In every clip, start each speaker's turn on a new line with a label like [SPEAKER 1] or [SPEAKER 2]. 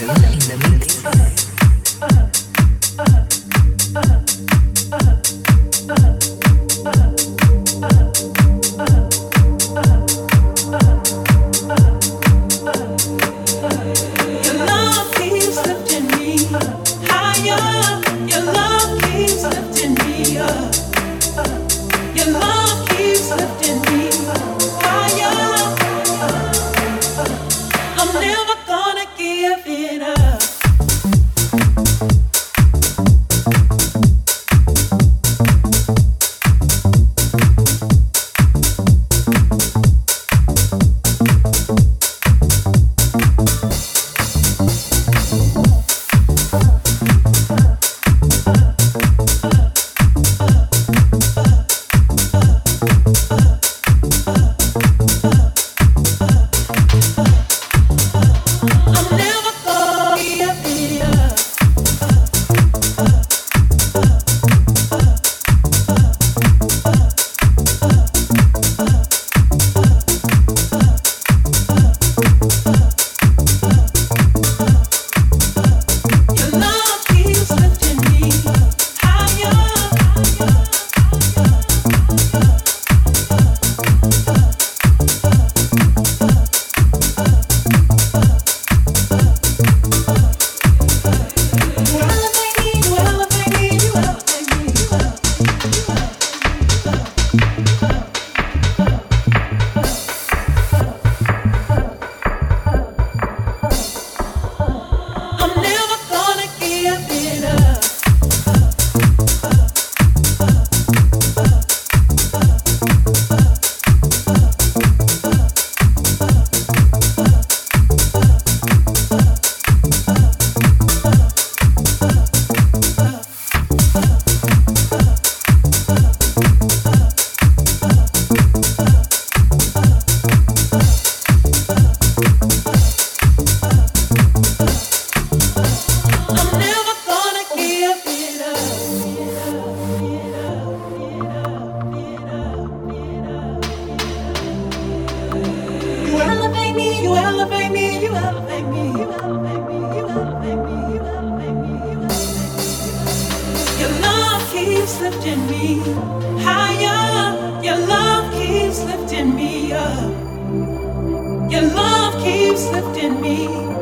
[SPEAKER 1] in the middle.
[SPEAKER 2] you you elevate me. Your love keeps lifting me higher. Your love keeps lifting me up. Your love keeps lifting me.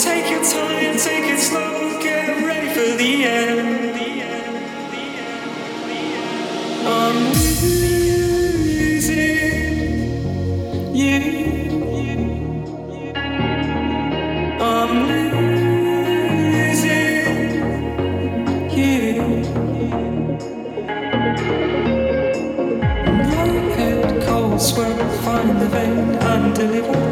[SPEAKER 3] Take your time, take it slow, get ready for the end. I'm losing you. I'm losing you. My head cold, sweat, find the vein and deliver.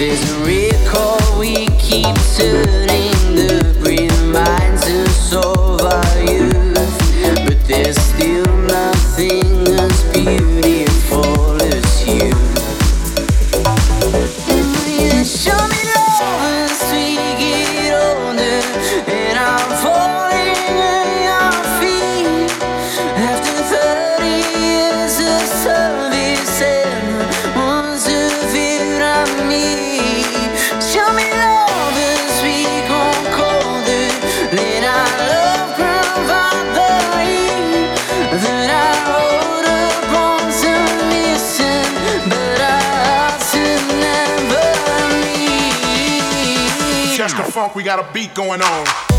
[SPEAKER 4] We
[SPEAKER 5] got a beat going on.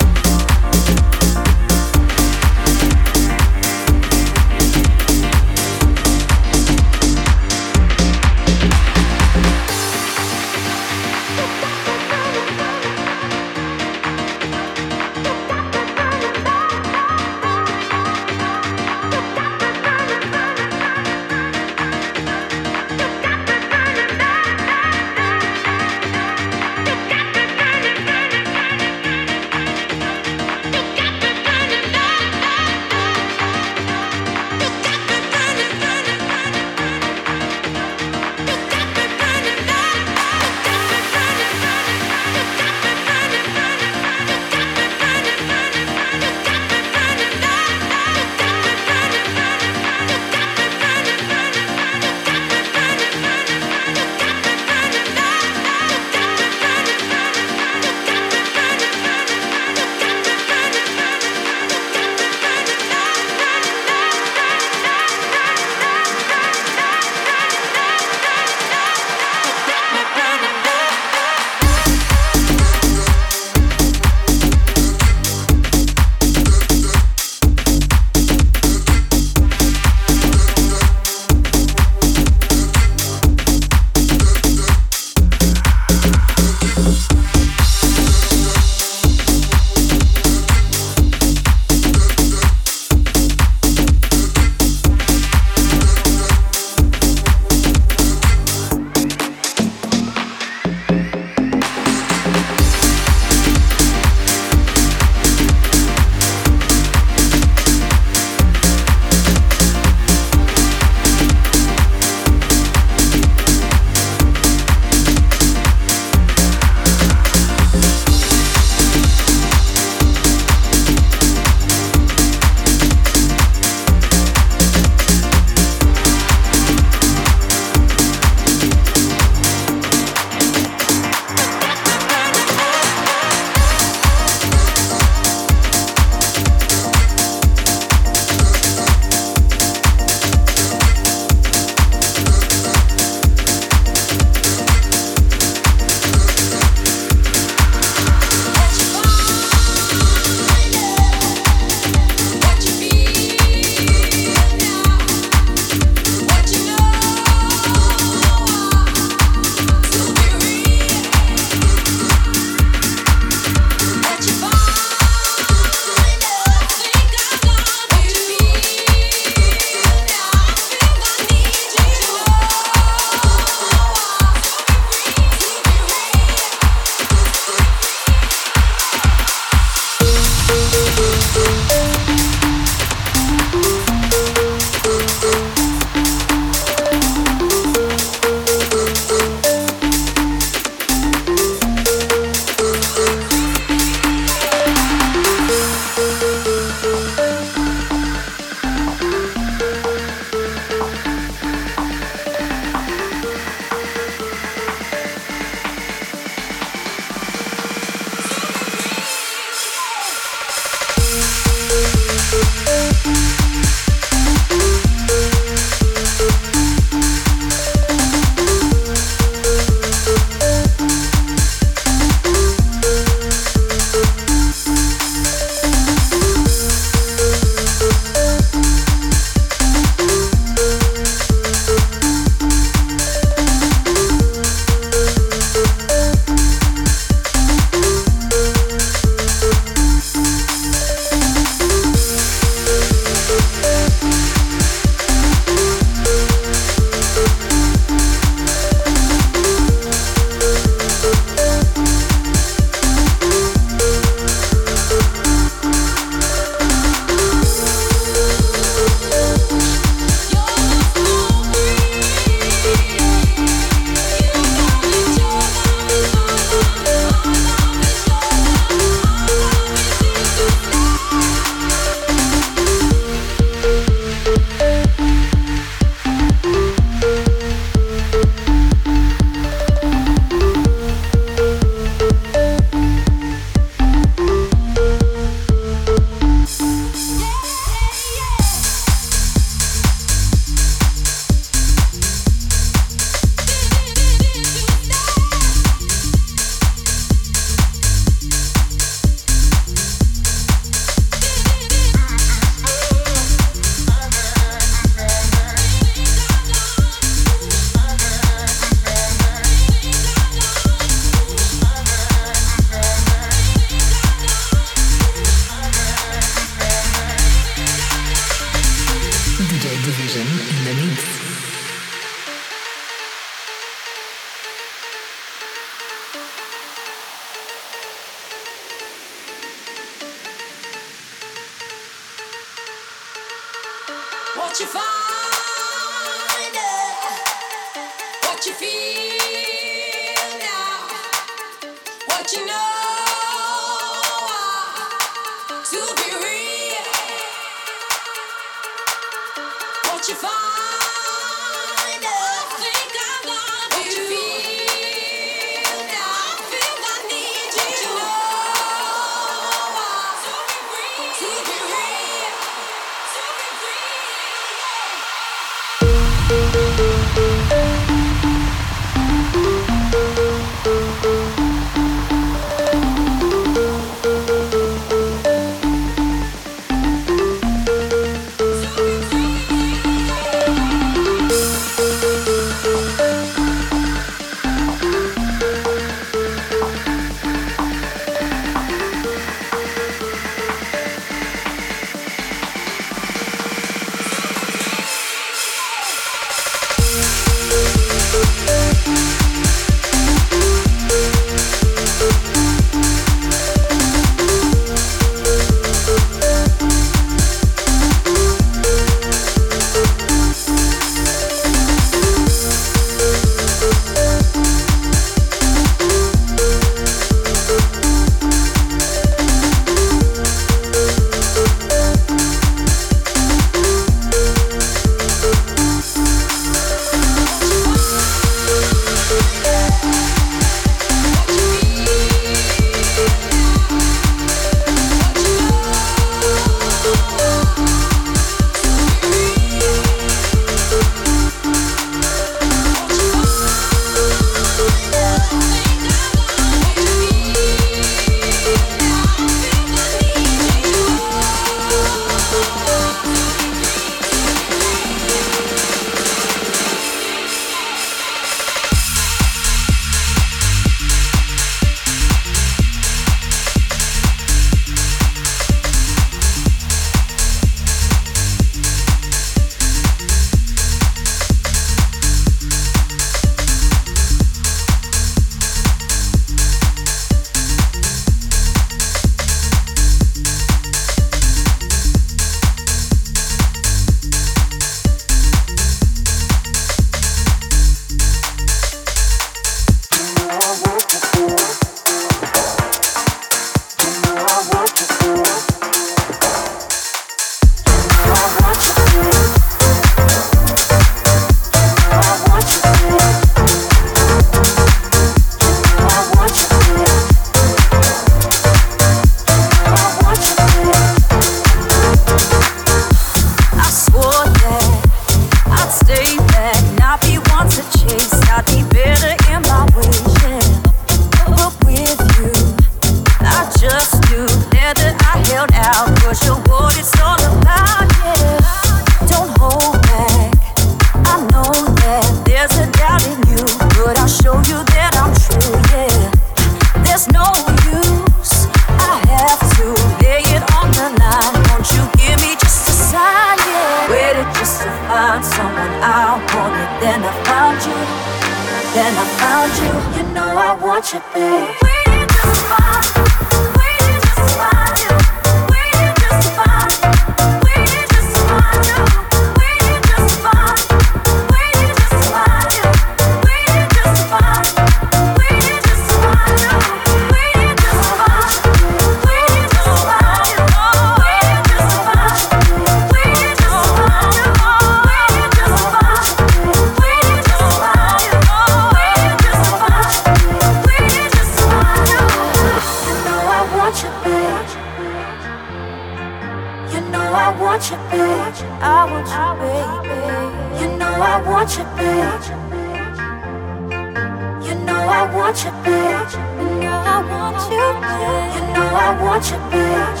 [SPEAKER 6] want you, bitch. You know I want you, bitch. You know I want you, bitch.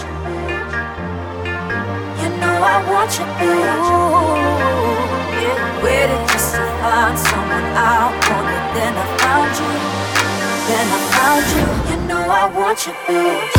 [SPEAKER 6] You know I want you, bitch. Ooh, yeah, waited just to find someone I wanted, then I found you. Then I found you. You know I want you, bitch.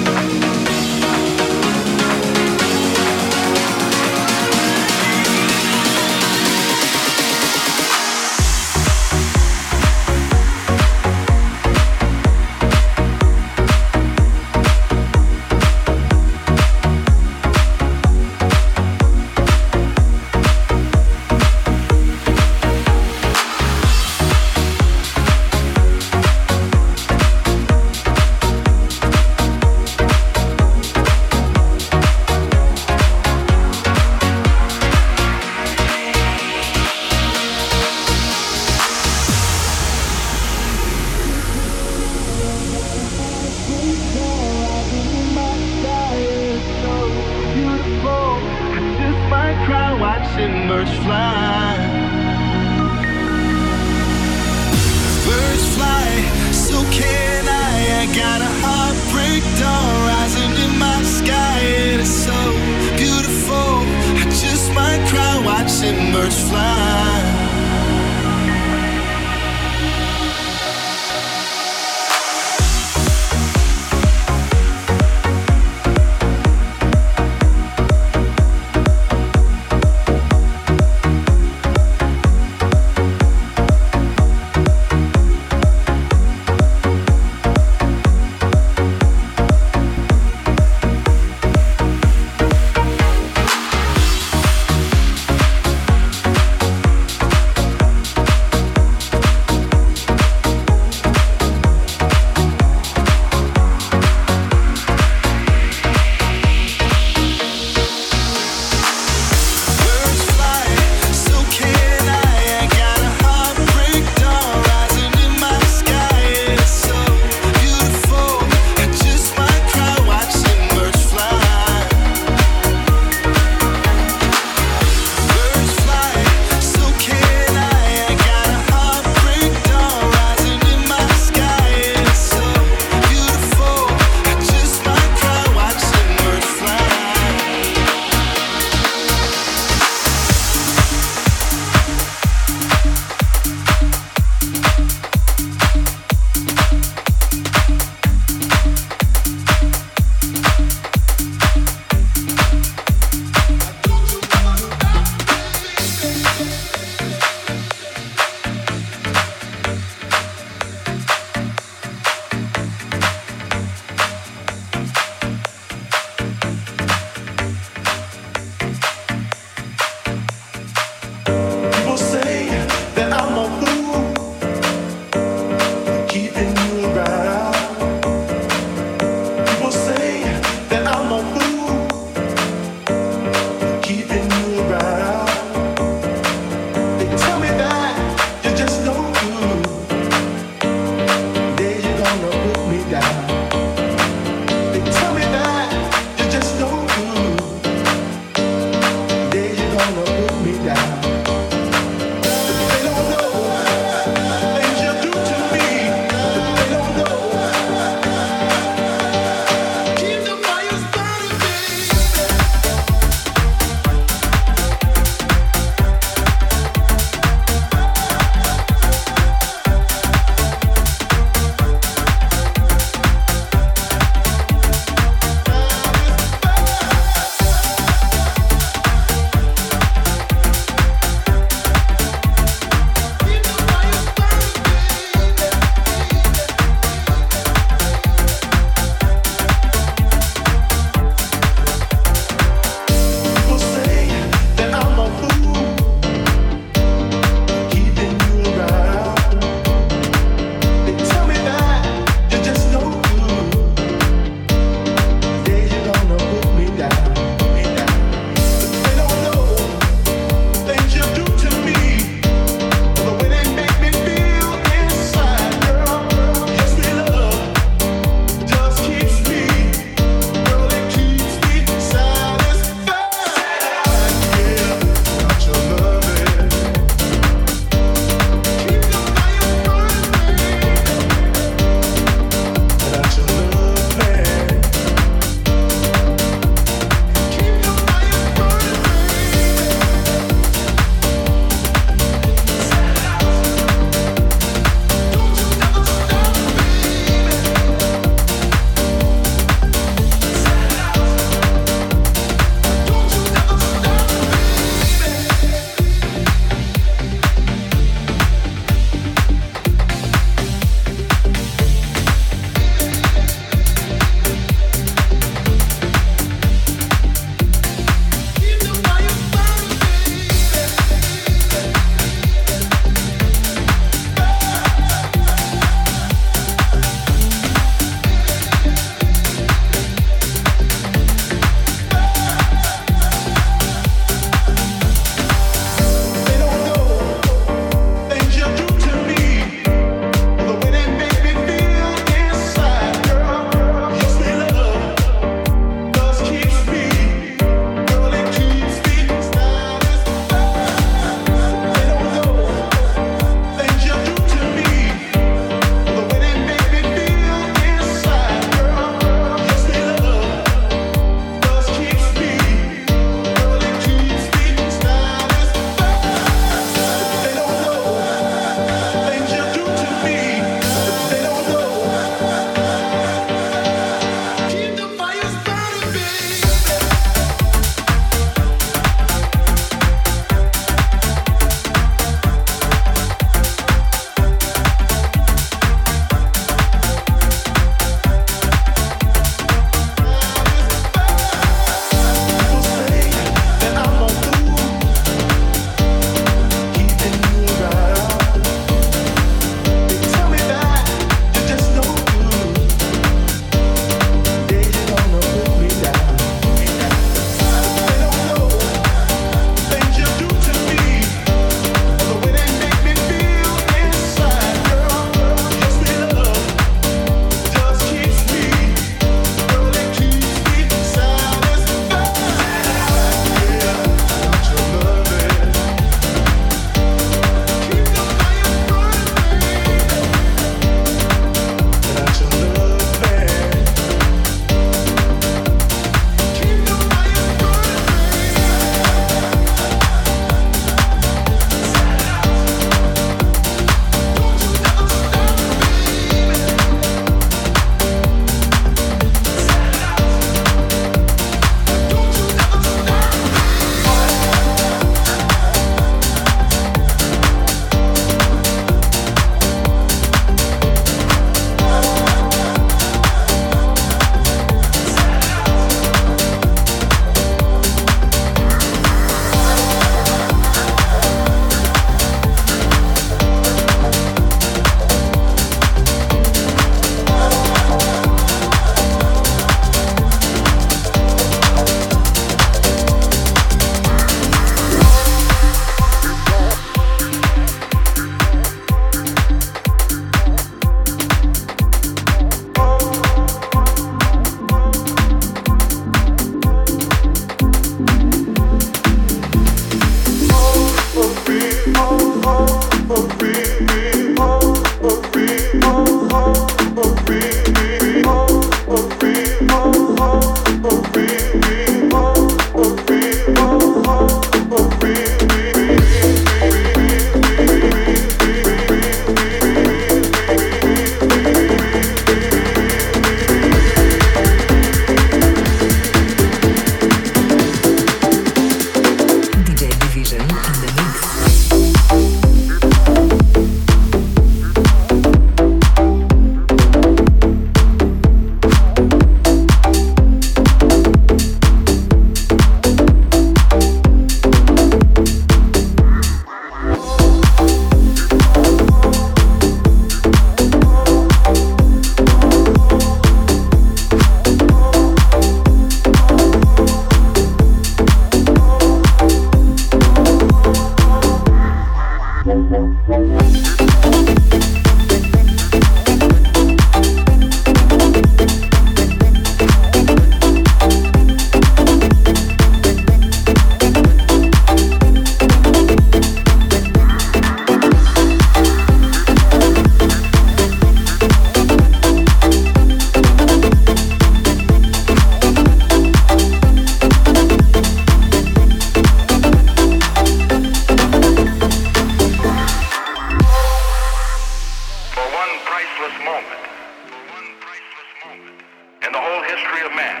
[SPEAKER 7] priceless moment. For one Priceless moment. In the whole history of man.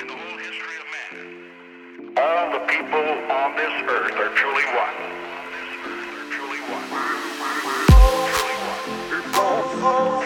[SPEAKER 7] In the whole history of man. All the people on this earth are truly one. On this earth are. Truly one. Truly one. Oh, oh, oh.